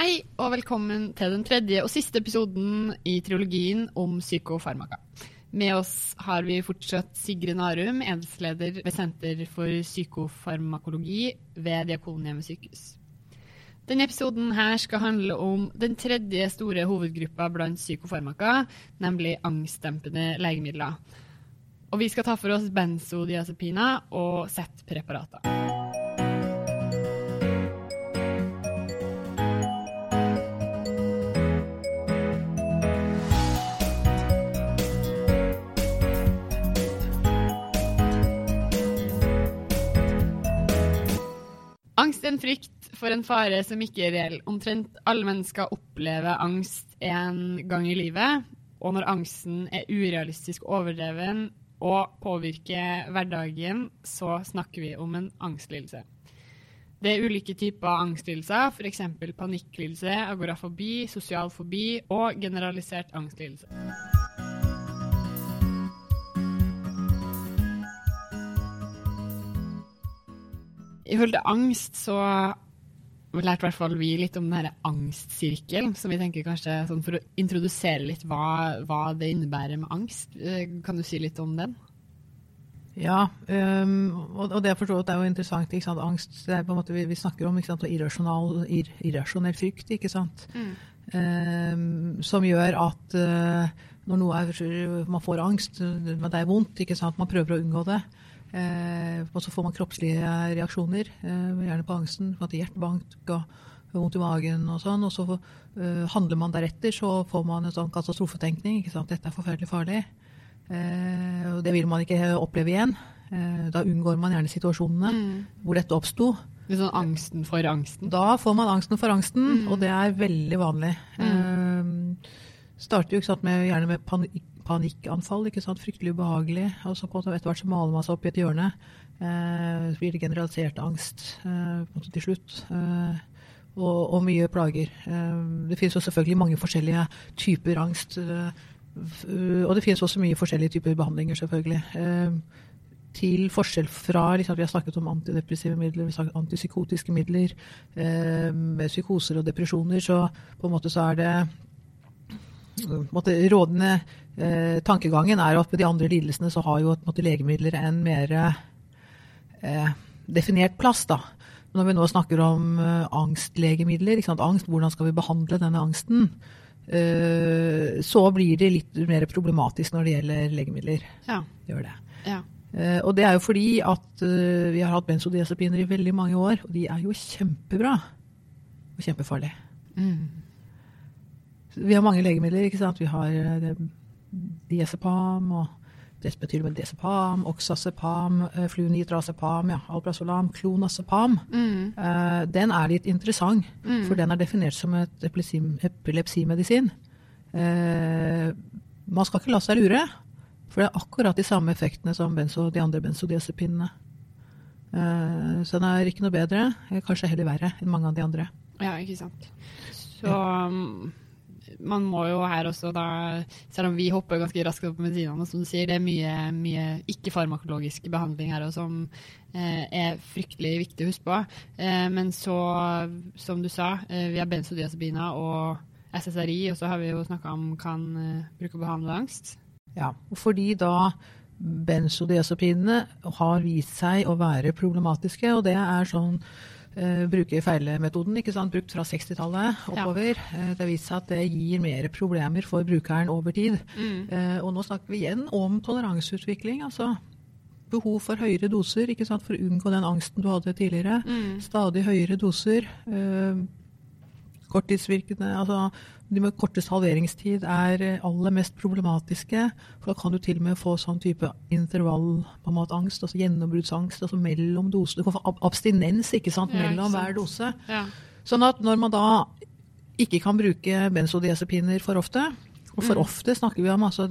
Hei og velkommen til den tredje og siste episoden i triologien om psykofarmaka. Med oss har vi fortsatt Sigrid Narum, enhetsleder ved Senter for psykofarmakologi ved Diakonhjemmet sykehus. Denne episoden her skal handle om den tredje store hovedgruppa blant psykofarmaka, nemlig angstdempende legemidler. Og vi skal ta for oss benzodiazepiner og Z-preparater. Frykt for en fare som ikke er reell. Omtrent alle mennesker opplever angst en gang i livet. Og når angsten er urealistisk overdreven og påvirker hverdagen, så snakker vi om en angstlidelse. Det er ulike typer angstlidelser, f.eks. panikklidelse, agorafobi, sosial fobi og generalisert angstlidelse. I forhold til angst så lærte i hvert fall vi litt om denne angstsirkelen, som vi tenker kanskje sånn for å introdusere litt hva, hva det innebærer med angst. Eh, Kan du si litt om den? Ja, um, og, og det jeg forstår, det er jo interessant. ikke sant? Angst det er på en måte vi, vi snakker om ikke sant? Irrasjonal, ir, irrasjonell frykt, ikke sant? Øhm, som gjør at uh, når noe er, man får angst, det er vondt, ikke sant? man prøver å unngå det. Eh, og så får man kroppslige reaksjoner, eh, gjerne på angsten. måte Hjertebank og vondt i magen og sånn. Og så øh, handler man deretter, så får man en sånn katastrofetenkning. ikke sant? Dette er forferdelig farlig. Eh, og det vil man ikke oppleve igjen. Eh, da unngår man gjerne situasjonene hvor dette oppsto. Litt sånn angsten for angsten? Da får man angsten for angsten, og det er veldig vanlig. Eh, starter jo ikke sant, med, gjerne med panikk, panikkanfall, ikke sant? fryktelig ubehagelig. Og så på en måte etter hvert så maler man seg opp i et hjørne. Eh, så blir det generalisert angst eh, til slutt. Eh, og, og mye plager. Eh, det finnes jo selvfølgelig mange forskjellige typer angst. eh, og det finnes også mye forskjellige typer behandlinger, selvfølgelig. Eh, til forskjell fra liksom, Vi har snakket om antidepressive midler, vi har snakket om antipsykotiske midler. Eh, med psykoser og depresjoner, så på en måte så er det måte, rådende eh, tankegangen er at med de andre lidelsene så har jo på måte, legemidler en mer eh, definert plass. da. Når vi nå snakker om eh, angstlegemidler, angst, hvordan skal vi behandle denne angsten, eh, så blir det litt mer problematisk når det gjelder legemidler. Ja. Gjør det. ja. Eh, og det er jo fordi at eh, vi har hatt benzodiazepiner i veldig mange år, og de er jo kjempebra og kjempefarlige. Mm. Vi har mange legemidler, ikke sant. Vi har eh, det- diazepam og desmetylmendazepam, oxazepam, eh, flunitrazepam, ja, alprazolam, klonazepam. Mm. Uh, den er litt interessant, for den er definert som et epilepsimedisin. Uh, man skal ikke la seg lure, for det er akkurat de samme effektene som benzo, de andre benzodiazepinene. Uh, så den er ikke noe bedre, kanskje heller verre enn mange av de andre. Ja, ikke sant. Så um, man må jo her også da, selv om vi hopper ganske raskt opp på medisinene, som du sier, det er mye, mye ikke-farmakologisk behandling her også, som eh, er fryktelig viktig å huske på. Eh, men så, som du sa, eh, vi har benzodiazepiner og SSRI, og så har vi jo snakka om kan eh, bruke å behandle angst. Ja, fordi da benzodiazepinene har vist seg å være problematiske, og det er sånn eh, bruke feilmetoden, ikke sant, brukt fra 60-tallet oppover. Eh, det har vist seg at det gir mer problemer for brukeren over tid. Eh, og nå snakker vi igjen om toleranseutvikling, altså behov for høyere doser, ikke sant, for å unngå den angsten du hadde tidligere. Stadig høyere doser. Eh, korttidsvirkende, altså de med kortest halveringstid er eh, aller mest problematiske. For da kan du til og med få sånn type intervall på en måte angst, altså gjennombruddsangst, altså mellom dosene. Du kan få abstinens ikke sant, Ja, ikke mellom sant. hver dose. Ja. Sånn at når man da ikke kan bruke benzodiazepiner for ofte, og for ofte snakker vi om altså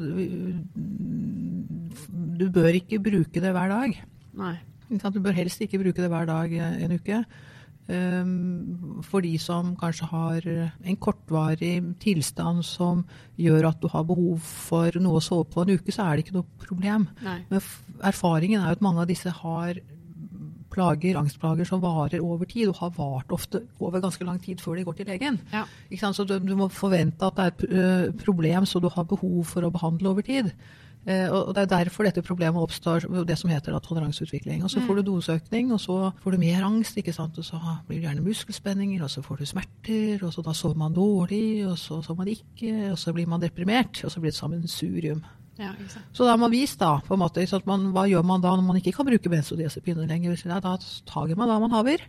Du bør ikke bruke det hver dag. Nei. Du bør helst ikke bruke det hver dag eh, en uke. Um, for de som kanskje har en kortvarig tilstand som gjør at du har behov for noe å sove på en uke, så er det ikke noe problem. Nei. Men erfaringen er jo at mange av disse har plager, angstplager som varer over tid, og har vart ofte over ganske lang tid før de går til legen. Ja. Så du, du må forvente at det er et eh, problem så du har behov for å behandle over tid. Eh, og Det er derfor dette problemet oppstår, det som heter da, toleranseutvikling. Og Så får du doseøkning, og så får du mer angst, ikke sant? og så blir det gjerne muskelspenninger, og så får du smerter, og så da sover man dårlig, og så sover man ikke, og så blir man deprimert, og så blir det sammensurium. Ja. Så da har man vist, da, på en måte, at man, hva gjør man da når man ikke kan bruke benzodiazepiner lenger? Så Da tager man da man haver.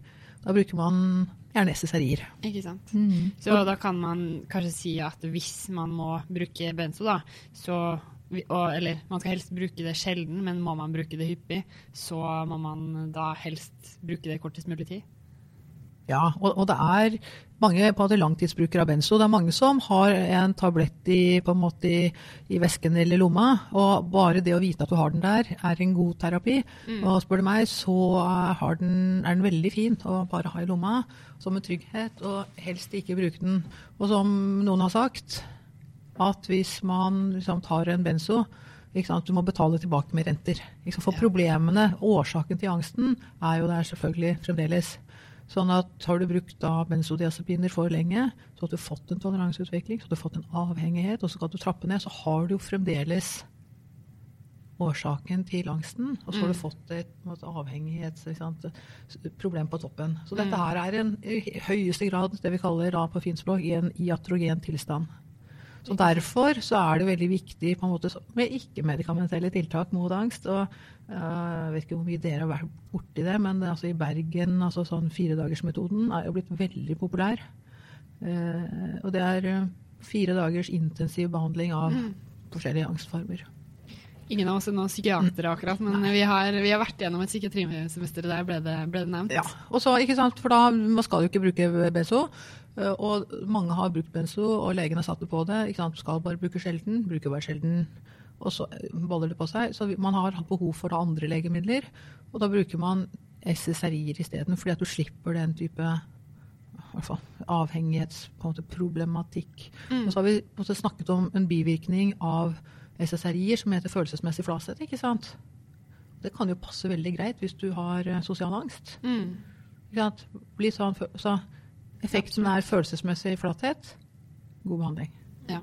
Da bruker man gjerne SSRI-er. Ikke sant. Mm. Så da kan man kanskje si at hvis man må bruke benzo, da, så og, Eller man skal helst bruke det sjelden, men må man bruke det hyppig, så må man da helst bruke det kortest mulig tid. Ja, og, og det er mange på langtidsbrukere av benzo. Det er mange som har en tablett i, på en måte i, i vesken eller lomma, og bare det å vite at du har den der, er en god terapi. Og spør du meg, så har den, er den veldig fin å bare ha i lomma, som en trygghet, og helst ikke bruke den. Og som noen har sagt, at hvis man liksom tar en benzo, du må betale tilbake med renter. For problemene, årsaken til angsten, er jo der selvfølgelig fremdeles. Sånn at har du brukt da benzodiazepiner for lenge, så har du fått en toleranseutvikling, så har du fått en avhengighet, og så kan du trappe ned, så har du jo fremdeles årsaken til angsten, og så har du fått et på en måte, avhengighets- ikke sant, problem på toppen. Så dette her er en, i høyeste grad det vi kaller da på fint språk i en iatrogen tilstand. Så Derfor så er det veldig viktig måte med ikke-medikamentelle tiltak mot angst. og øh, Jeg vet ikke hvor mye dere har vært borti det, men altså i Bergen altså sånn firedagersmetoden er jo blitt veldig populær. Eh, og det er eh, fire dagers intensiv behandling av forskjellige angstformer. Ingen av oss er noen psykiatere akkurat, men vi har, vi har vært gjennom et psykiatrisemester, der ble det, ble det nevnt. Ja, og så, ikke sant, for da, Man skal jo ikke bruke benzo. Øh, Og mange har brukt benzo, og legen har satt det på det. ikke sant, Skal bare bruke sjelden, bruker bare sjelden. Og så boller baller det på seg. Så man har hatt behov for da andre legemidler. Og da bruker man SSRI-er isteden, fordi at du slipper den type fall, avhengighetsproblematikk. Og så har vi måte snakket om en bivirkning av SSRI-er som heter følelsesmessig flathet. ikke sant? Det kan jo passe veldig greit hvis du har eh, sosial angst. Mm. Ikke sant? Bli sånn, så effekten er følelsesmessig flathet. God behandling. Ja.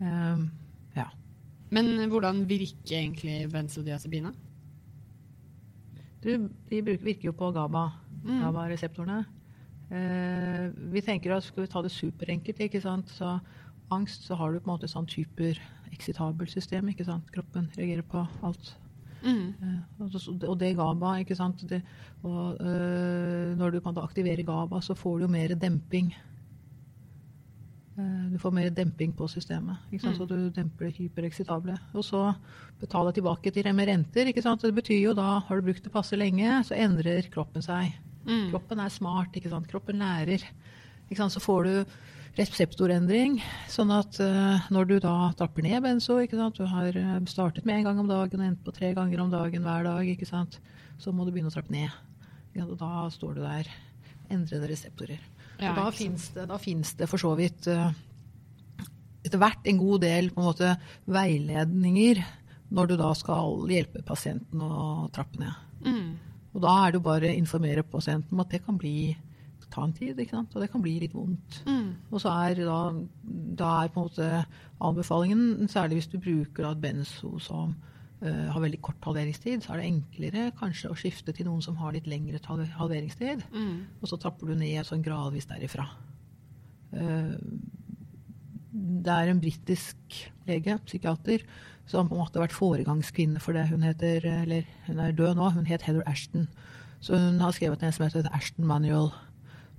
Um, ja. Men hvordan virker egentlig benzodiazepina? De virker jo på GABA, Mm. GABA-reseptorene. Eh, vi tenker at skal vi ta det superenkelt, ikke sant? Så angst, så har du på en måte sånn typer-eksitabelt system, ikke sant? Kroppen reagerer på alt. Mm. Eh, og det GABA, ikke sant. Det, og øh, når du kan aktivere GABA, så får du jo mer demping. Eh, Du får mer demping på systemet, ikke sant? så du demper det hypereksitable. Og så betaler tilbake til med renter. Det betyr jo da, har du brukt det passe lenge, så endrer kroppen seg. Mm. Kroppen er smart, kroppen lærer. Så får du reseptorendring, sånn at eh, når du da trapper ned benzo, du har eh, startet med en gang om dagen og endt på tre ganger om dagen hver dag, så må du begynne å trappe ned. Og da står du der, endrede reseptorer. Ja, da finnes det, det for så vidt eh, etter hvert en god del på en måte, veiledninger når du da skal hjelpe pasienten å trappe ned. Mm. Og da er det jo bare å informere pasienten om at det kan bli ta en tid, ikke sant? og det kan bli litt vondt. Mm. Og så er da, da er på en måte anbefalingen, særlig hvis du bruker da et benzo som uh, har veldig kort halveringstid, så er det enklere kanskje å skifte til noen som har litt lengre halveringstid. Mm. Og så trapper du ned sånn gradvis derifra. Uh, Det er en britisk lege, psykiater, som på en måte har vært foregangskvinne for det. Hun heter, eller hun er død nå, hun het Heather Ashton. Så hun har skrevet en som heter The Ashton Manual.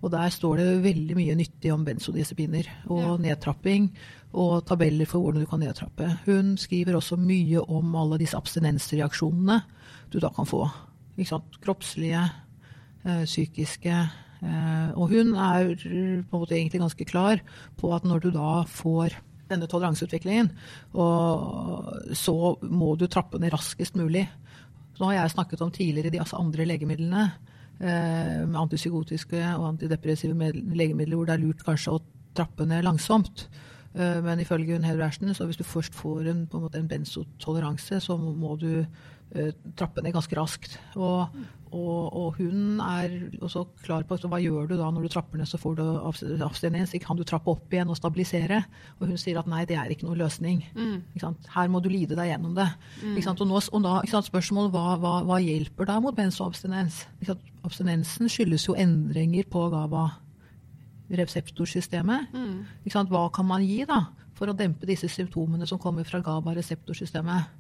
Og der står det veldig mye nyttig om benzodiazepiner og Ja. nedtrapping og tabeller for hvordan du kan nedtrappe. Hun skriver også mye om alle disse abstinensreaksjonene du da kan få. Kroppslige, eh, psykiske. Eh, og hun er på en måte egentlig ganske klar på at når du da får denne toleranseutviklingen, og så må du trappe ned raskest mulig. Nå har jeg snakket om tidligere de altså andre legemidlene, antipsykotiske og antidepressive legemidler, hvor det er lurt kanskje å trappe ned langsomt. Eh, Men ifølge hun Heather Ashton, så hvis du først får en, på en, måte en benzotoleranse, så må du eh, trappe ned ganske raskt. Og, og, og hun er også klar på så hva gjør du da når du trapper ned, så får du abstinens. Kan du trappe opp igjen og stabilisere? Og hun sier at nei, det er ikke noe løsning. Ikke sant? Her må du lide deg gjennom det. Ikke sant? Og, nå, og da ikke sant, spørsmålet hva, hva, hva hjelper da mot benzoabstinens? Abstinensen skyldes jo endringer på GABA reseptorsystemet. Ikke sant? Hva kan man gi da, for å dempe disse symptomene som kommer fra GABA-reseptorsystemet?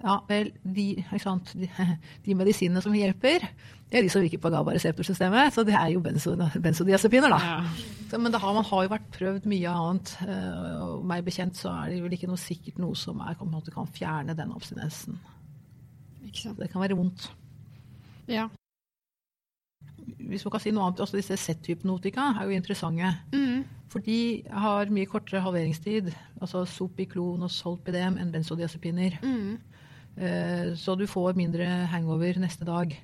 Ja, vel, de, ikke sant? De, de medisinene som hjelper, det er de som virker på GABA-reseptorsystemet. Så det er jo benzo, benzodiazepiner, da. Ja. Så, men det har, man har jo vært prøvd mye annet. eh, Og meg bekjent så er det vel ikke noe sikkert noe som er, kan fjerne den abstinensen. Ikke sant. Det kan være vondt. Ja. Hvis man kan si noe annet, også Disse Z-hypnotika er jo interessante. Mm. For de har mye kortere halveringstid. Altså Sopiklon og Solpidem enn benzodiazepiner. Mm. Eh, Så du får mindre hangover neste dag.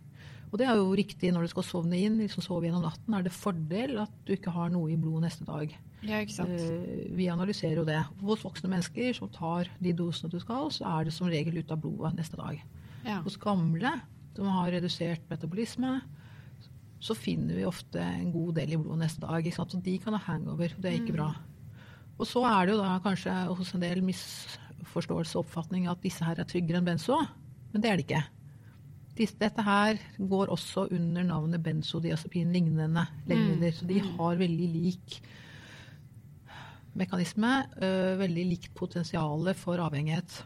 Og det er jo riktig når du skal sovne inn. liksom sove gjennom natten, er det fordel at du ikke har noe i blodet neste dag. ja, ikke sant. Eh, Vi analyserer jo det. Hos voksne mennesker som tar de dosene du skal, så er det som regel ut av blodet neste dag. Ja. Hos gamle som har redusert metabolisme, så finner vi ofte en god del i blodet neste dag. Ikke sant? Så de kan ha hangover. Det er ikke bra. Og så er det jo da kanskje hos en del misforståelse og oppfatning at disse her er tryggere enn benzo, men det er det ikke. Dette her går også under navnet benzodiazepin-lignende legemidler. Så de har veldig lik mekanisme, øh, veldig likt potensial for avhengighet.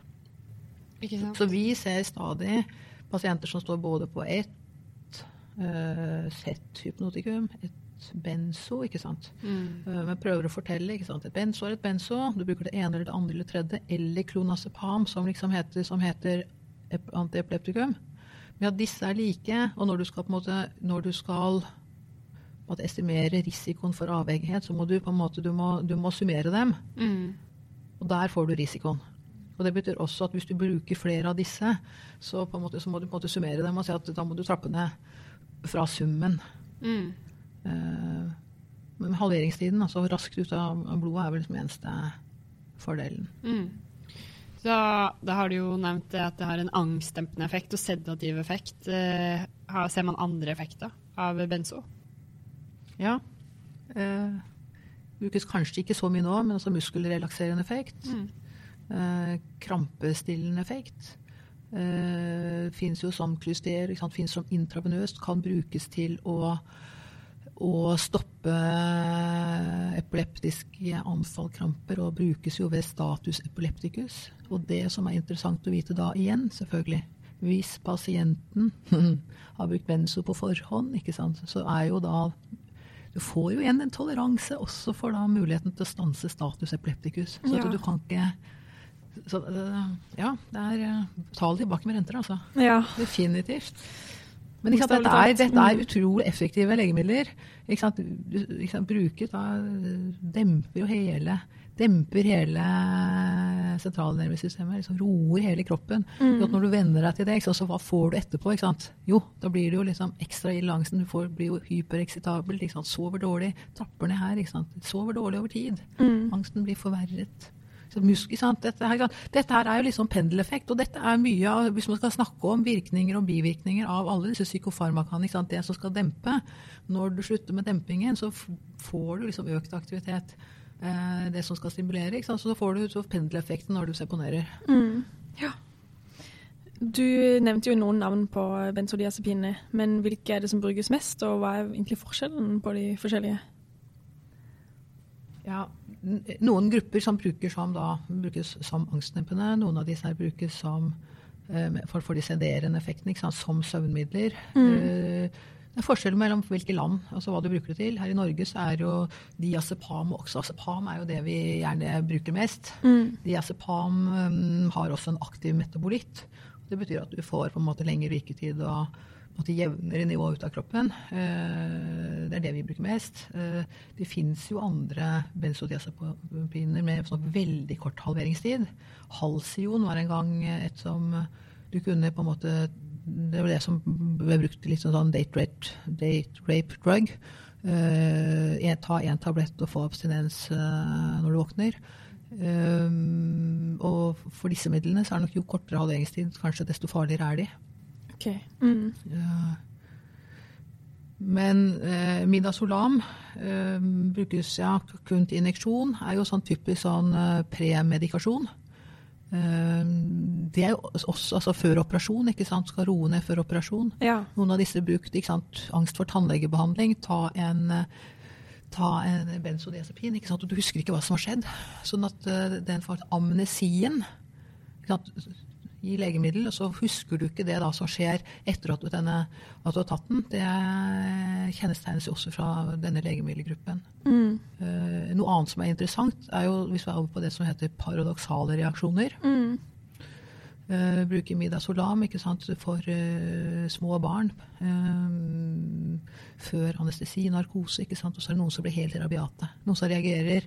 Så vi ser stadig pasienter som står både på ett uh, Z-hypnotikum, et benzo, ikke sant. Mm. Uh, men prøver å fortelle, ikke sant. Et benzo er et benzo. Du bruker det ene eller det andre eller det tredje. Eller klonazepam, som liksom heter, som heter antiepileptikum. Men at disse er like, og når du skal på en måte, når du skal måte estimere risikoen for avhengighet, så må du på en måte, du må, du må summere dem. Mm. Og der får du risikoen. Og det betyr også at hvis du bruker flere av disse, så, på en måte, så må du på en måte summere dem og si at da må du trappe ned fra summen. Mm. Eh, men halveringstiden, altså raskt ut av blodet, er vel liksom eneste fordelen. Mm. Så da har du jo nevnt at det har en angstdempende effekt og sedativ effekt. Eh, ser man andre effekter av benzo? Ja. Eh, brukes kanskje ikke så mye nå, men også muskelrelakserende effekt. Mm. Eh, krampestillende effekt. Eh, Fins jo som klyster? Finnes som intravenøst, kan brukes til å, å stoppe epileptiske anfallkramper, og brukes jo ved status epilepticus. Og det som er interessant å vite da igjen, selvfølgelig, hvis pasienten har brukt benzo på forhånd, ikke sant, så er jo da du får jo igjen en toleranse også for da muligheten til å stanse status epilepticus. Så Ja. at du kan ikke så, øh, Ja, det er øh, Ta det tilbake med renter, altså. Ja. Definitivt. Men sant, dette, er, dette er Mm. utrolig effektive legemidler. Ikke sant? Ikke sant? Bruket da demper jo hele demper hele sentralnervesystemet. Liksom roer hele kroppen. Mm. Når du venner deg til det, sant, så hva får du etterpå? Jo, da blir det jo liksom ekstra ille angsten. Du får, blir jo hypereksitabel. Sover dårlig. Trapper ned her. Sover dårlig over tid. Mm. Angsten blir forverret. Musk, sant? Dette, her, dette her er jo liksom pendeleffekt, og dette er mye av, hvis man skal snakke om virkninger og bivirkninger av alle disse psykofarmakaene, det som skal dempe. Når du slutter med dempingen, så får du liksom økt aktivitet. Eh, det som skal stimulere. Så får du så pendeleffekten når du seponerer. Mm. Ja. Du nevnte jo noen navn på benzodiazepinene, men hvilke er det som brukes mest, og hva er egentlig forskjellen på de forskjellige? Ja, noen grupper som brukes som da, brukes som angstdempende, noen av disse brukes som eh, for, for de sederende effektene, som søvnmidler. Mm. det er forskjell mellom hvilke land, altså hva du bruker det til. Her i Norge så er jo diazepam og oxazepam er jo det vi gjerne bruker mest. Mm. Diazepam um, har også en aktiv metabolitt. Det betyr at du får på en måte lengre virketid og jevnere nivå ut av kroppen. Eh, det er det vi bruker mest. Eh, det fins jo andre benzodiazepiner med sånn veldig kort halveringstid. Halcyon var en gang et som du kunne på en måte Det var det som ble brukt litt sånn date rape, date rape drug. Eh, ta én tablett og få abstinens når du våkner. Um, og for disse midlene så er det nok jo kortere halveringstid, kanskje desto farligere er de. Ok. Mm. Uh, men uh, Midazolam uh, brukes ja, kun til injeksjon. er jo sånn typisk sånn uh, premedikasjon. det er jo også altså, før operasjon, ikke sant? skal roe ned før operasjon. Ja. Noen av disse brukt ikke sant? angst for tannlegebehandling. Ta en ta en benzodiazepin, ikke sant? og du husker ikke hva som har skjedd. Sånn at uh, den får amnesien i legemiddel, og så husker du ikke det da som skjer etter at du, denne, at du har tatt den. Det kjennetegnes jo også fra denne legemiddelgruppen. Mm. Uh, noe annet som er interessant, er jo hvis vi er over på det som heter paradoksale reaksjoner. Mm. Uh, bruker midazolam ikke sant, for uh, små barn. Uh, før anestesi, narkose. ikke sant, Og så er det noen som blir helt rabiate. Noen som reagerer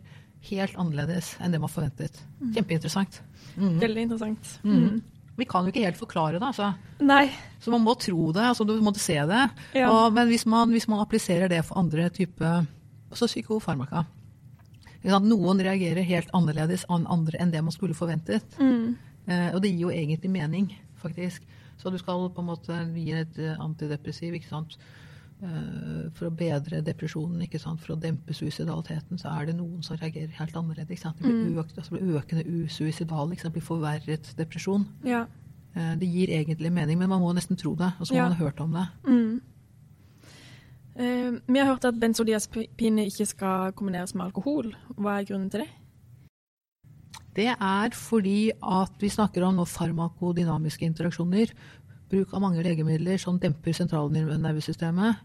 helt annerledes enn det man forventet. Kjempeinteressant. Mm. Veldig interessant. Mm. Vi kan jo ikke helt forklare det, altså. Nei. Så man må tro det. altså Du måtte se det. Ja. Og, men hvis man, hvis man appliserer det for andre typer altså psykofarmaka Noen reagerer helt annerledes enn andre enn det man skulle forventet. Mm. Eh, og det gir jo egentlig mening, faktisk. Så du skal på en måte gi et eh, antidepressiv ikke sant? Eh, for å bedre depresjonen, ikke sant? for å dempe suicidaliteten, så er det noen som reagerer helt annerledes. Ikke sant? Det blir, økt, altså blir økende usuicidal, ikke sant? blir forverret depresjon. Ja. Eh, det gir egentlig mening, men man må nesten tro det. Og så må Ja. man ha hørt om det. Mm. Vi har hørt at benzodiazepiner ikke skal kombineres med alkohol. Hva er grunnen til det? Det er fordi at vi snakker om farmakodynamiske interaksjoner. Bruk av mange legemidler som demper sentralnervesystemet,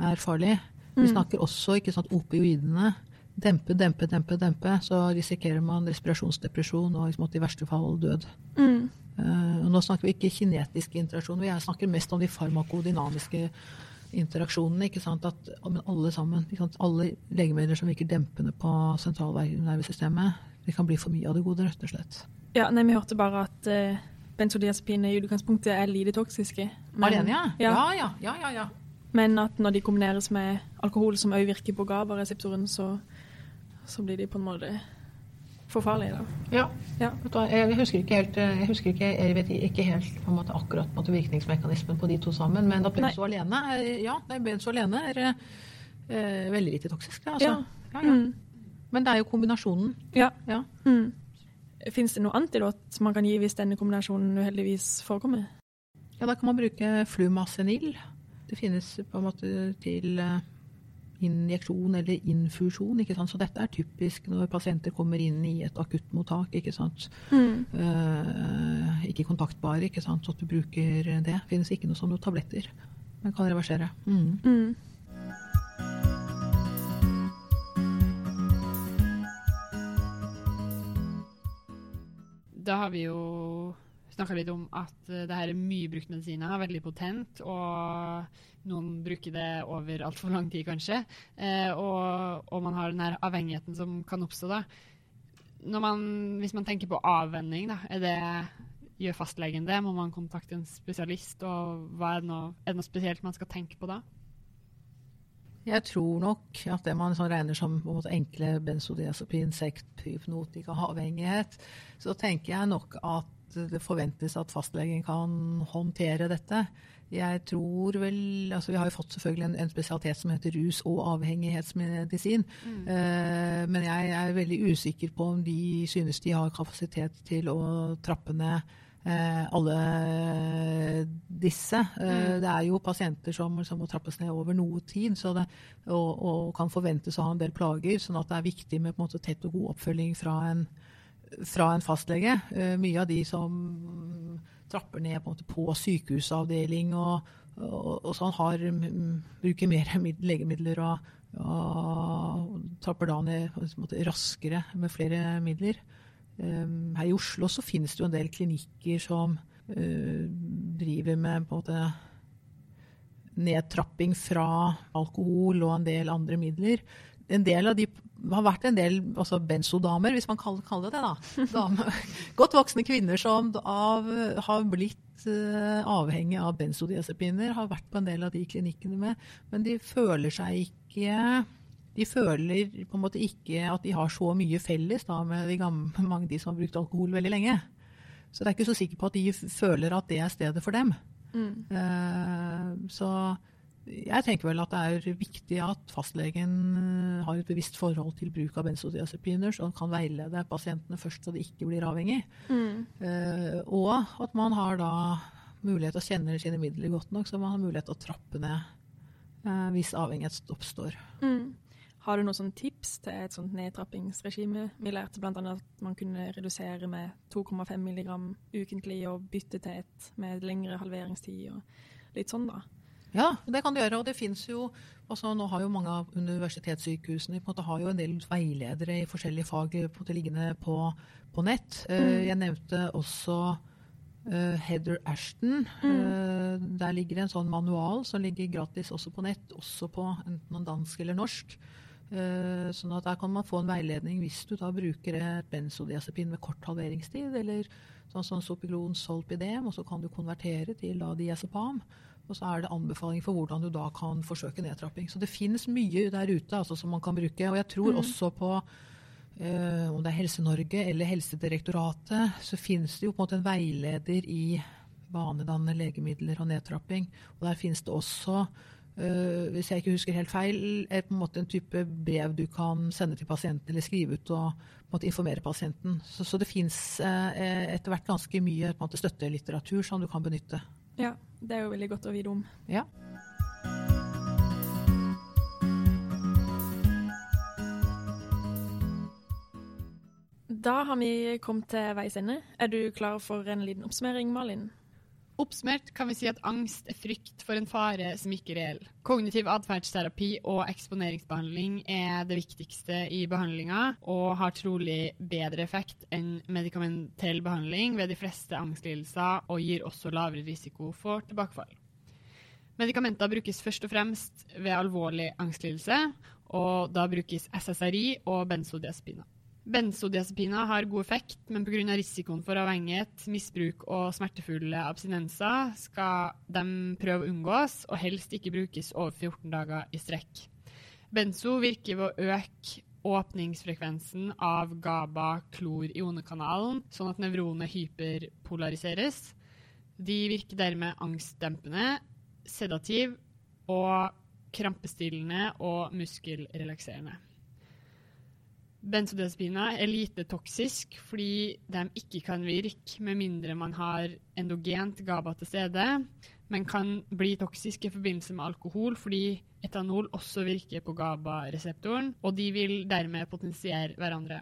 er farlig. Vi Mm. snakker også ikke sant, opioidene. Dempe, dempe, dempe, dempe. Så risikerer man respirasjonsdepresjon og liksom, i verste fall død. Mm. Uh, nå snakker vi ikke kinetiske interaksjoner, jeg snakker mest om de farmakodynamiske interaksjonene. at men alle sammen, alle legemidler som virker dempende på sentralnervesystemet, det kan bli for mye av det gode, rett og slett. Ja, nei, Vi hørte bare at uh, benzodiazepiner i utgangspunktet er lite toksiske. Men, Alene, ja? Ja. Ja, ja, ja, ja, ja. men at når de kombineres med alkohol som også virker på GABA-reseptoren, så, så blir de på en måte for farlige. da. Ja. Ja. Vet du Jeg husker ikke helt, eh, jeg husker ikke, jeg vet ikke helt på en måte, akkurat på en måte, virkningsmekanismen på de to sammen, men da benzo alene er, ja, benzo alene er eh, veldig lite toksisk. det, Altså. Ja. Ja, ja. Mm. Men det er jo kombinasjonen. Ja. Ja. Mm. Fins det noe antidot man kan gi hvis denne kombinasjonen uheldigvis forekommer? Ja, da kan man bruke flumacenil. Det finnes på en måte til eh, injeksjon eller infusjon. ikke sant? Så dette er typisk når pasienter kommer inn i et akuttmottak. ikke sant? Mm. Eh, ikke kontaktbare, ikke sant? så at du bruker det. Det finnes ikke noe som noen tabletter. Men kan reversere. Mm. Mm. Da har vi jo snakka litt om at eh, det her er mye brukt medisiner, veldig potent, og noen bruker det over altfor lang tid, kanskje. Eh, og, og man har den her avhengigheten som kan oppstå da. Man, hvis man tenker på avvenning, da, er det, gjør fastlegen det? Må man kontakte en spesialist? Og er, det noe, er det noe spesielt man skal tenke på da? Jeg tror nok at det man sånn regner som en enkle benzodiazepin, sekt, hypnotika, avhengighet, så tenker jeg nok at det forventes at fastlegen kan håndtere dette. Jeg tror vel altså Vi har jo fått selvfølgelig en, en spesialitet som heter rus- og avhengighetsmedisin. Eh, men jeg er veldig usikker på om de synes de har kapasitet til å trappe ned alle disse. Eh, Det er jo pasienter som, som må trappes ned over noe tid så det, og, og kan forventes å ha en del plager. sånn at det er viktig med måte, tett og god oppfølging fra en, fra en fastlege. Eh, mye av de som trapper ned på, måte, på sykehusavdeling og, og, og sånn, har, mm, bruker mer legemidler og, og trapper da ned måte, raskere med flere midler. Um, her i Oslo så finnes det jo en del klinikker som uh, driver med måte nedtrapping fra alkohol og en del andre midler. En del av de har vært en del altså benzodamer, hvis man kaller, det det. da. Dame. godt voksne kvinner som av, har blitt uh, avhengig av benzodiazepiner, har vært på en del av de klinikkene med, men de føler seg ikke De føler på en måte ikke at de har så mye felles da, med de gamle, mange de som har brukt alkohol veldig lenge. Så det er ikke så sikker på at de føler at det er stedet for dem. Mm. Uh, så jeg tenker vel at det er viktig at fastlegen eh, har et bevisst forhold til bruk av benzodiazepiner, så han kan veilede pasientene først så de ikke blir avhengig. Mm. Uh, og at man har da mulighet til å kjenne sine midler godt nok, så man har mulighet til å trappe ned uh, hvis avhengighet oppstår. Mm. Har du noen tips til et sånt nedtrappingsregime? Vi lærte bl.a. at man kunne redusere med 2,5 mg ukentlig og bytte til et med lengre halveringstid og litt sånn, da. Ja, det kan du gjøre. Og det fins jo altså Nå har jo mange av universitetssykehusene på en måte har jo en del veiledere i forskjellige fag på en liggende på, på nett. Eh, Jeg nevnte også eh, Heather Ashton. Eh, der ligger det en sånn manual som ligger gratis også på nett, også på enten dansk eller norsk. Eh, sånn at Der kan man få en veiledning hvis du da bruker et benzodiazepin med kort halveringstid, eller sånn som Sopiglon Solpidem, og så kan du konvertere til da diazepam. Og så er det anbefaling for hvordan du da kan forsøke nedtrapping. Så det finnes mye der ute altså, som man kan bruke. Og jeg tror også på uh, om det er Helse-Norge eller Helsedirektoratet, så finnes det jo på en måte en veileder i vanedannende legemidler og nedtrapping. Og der finnes det også, hvis jeg ikke husker helt feil, er på en måte en type brev du kan sende til pasienten eller skrive ut og på en måte informere pasienten. Så, så det finnes eh, etter hvert ganske mye på en måte, støttelitteratur som du kan benytte. Ja, det er jo veldig godt å vite om. Ja. Da har vi kommet til veis ende. Er du klar for en liten oppsummering, Malin? Oppsummert kan vi si at angst er frykt for en fare som ikke er reell. Kognitiv atferdsterapi og eksponeringsbehandling er det viktigste i behandlinga, og har trolig bedre effekt enn medikamentell behandling ved de fleste angstlidelser, og gir også lavere risiko for tilbakefall. Medikamenter brukes først og fremst ved alvorlig angstlidelse, og da brukes SSRI og benzodiazepiner. Benzodiazepiner har god effekt, men pga. risikoen for avhengighet, misbruk og smertefulle abstinenser skal de prøve å unngås, og helst ikke brukes over 14 dager i strekk. Benzo virker ved å øke åpningsfrekvensen av GABA-klor-ionekanalen, sånn at nevronet hyperpolariseres. De virker dermed angstdempende, sedativ og krampestillende og muskelrelakserende. Benzodiazepiner er lite toksisk fordi de ikke kan virke med mindre man har endogent GABA til stede, men kan bli toksisk i forbindelse med alkohol fordi etanol også virker på GABA-reseptoren, og de vil dermed potensiere hverandre.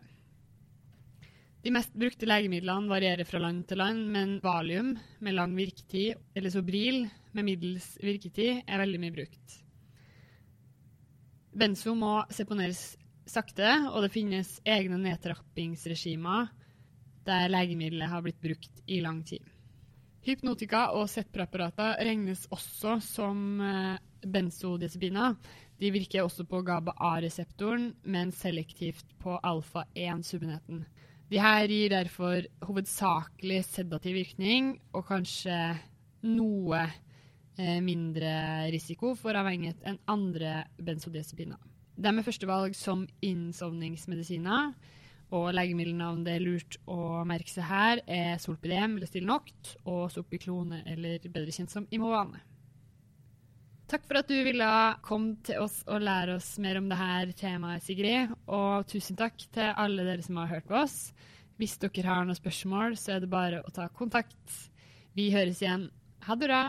De mest brukte legemidlene varierer fra land til land, men valium med lang virketid eller Sobril med middels virketid er veldig mye brukt. Benzo må seponeres sakte, og det finnes egne nedtrappingsregimer der legemiddelet har blitt brukt i lang tid. Hypnotika og Z-preparater regnes også som eh, benzodiazepiner. De virker også på GABA-A-reseptoren, men selektivt på alfa-1-subenheten. De her gir derfor hovedsakelig sedativ virkning, og kanskje noe eh, mindre risiko for avhengighet enn andre benzodiazepiner. De er førstevalg som innsovningsmedisiner, og legemiddelnavn det er lurt å merke seg her, er Solpidem eller Stilnoct og Sopiklone, eller bedre kjent som Imovane. Takk for at du ville komme til oss og lære oss mer om dette temaet, Sigrid. Og tusen takk til alle dere som har hørt på oss. Hvis dere har noen spørsmål, så er det bare å ta kontakt. Vi høres igjen. Ha det bra.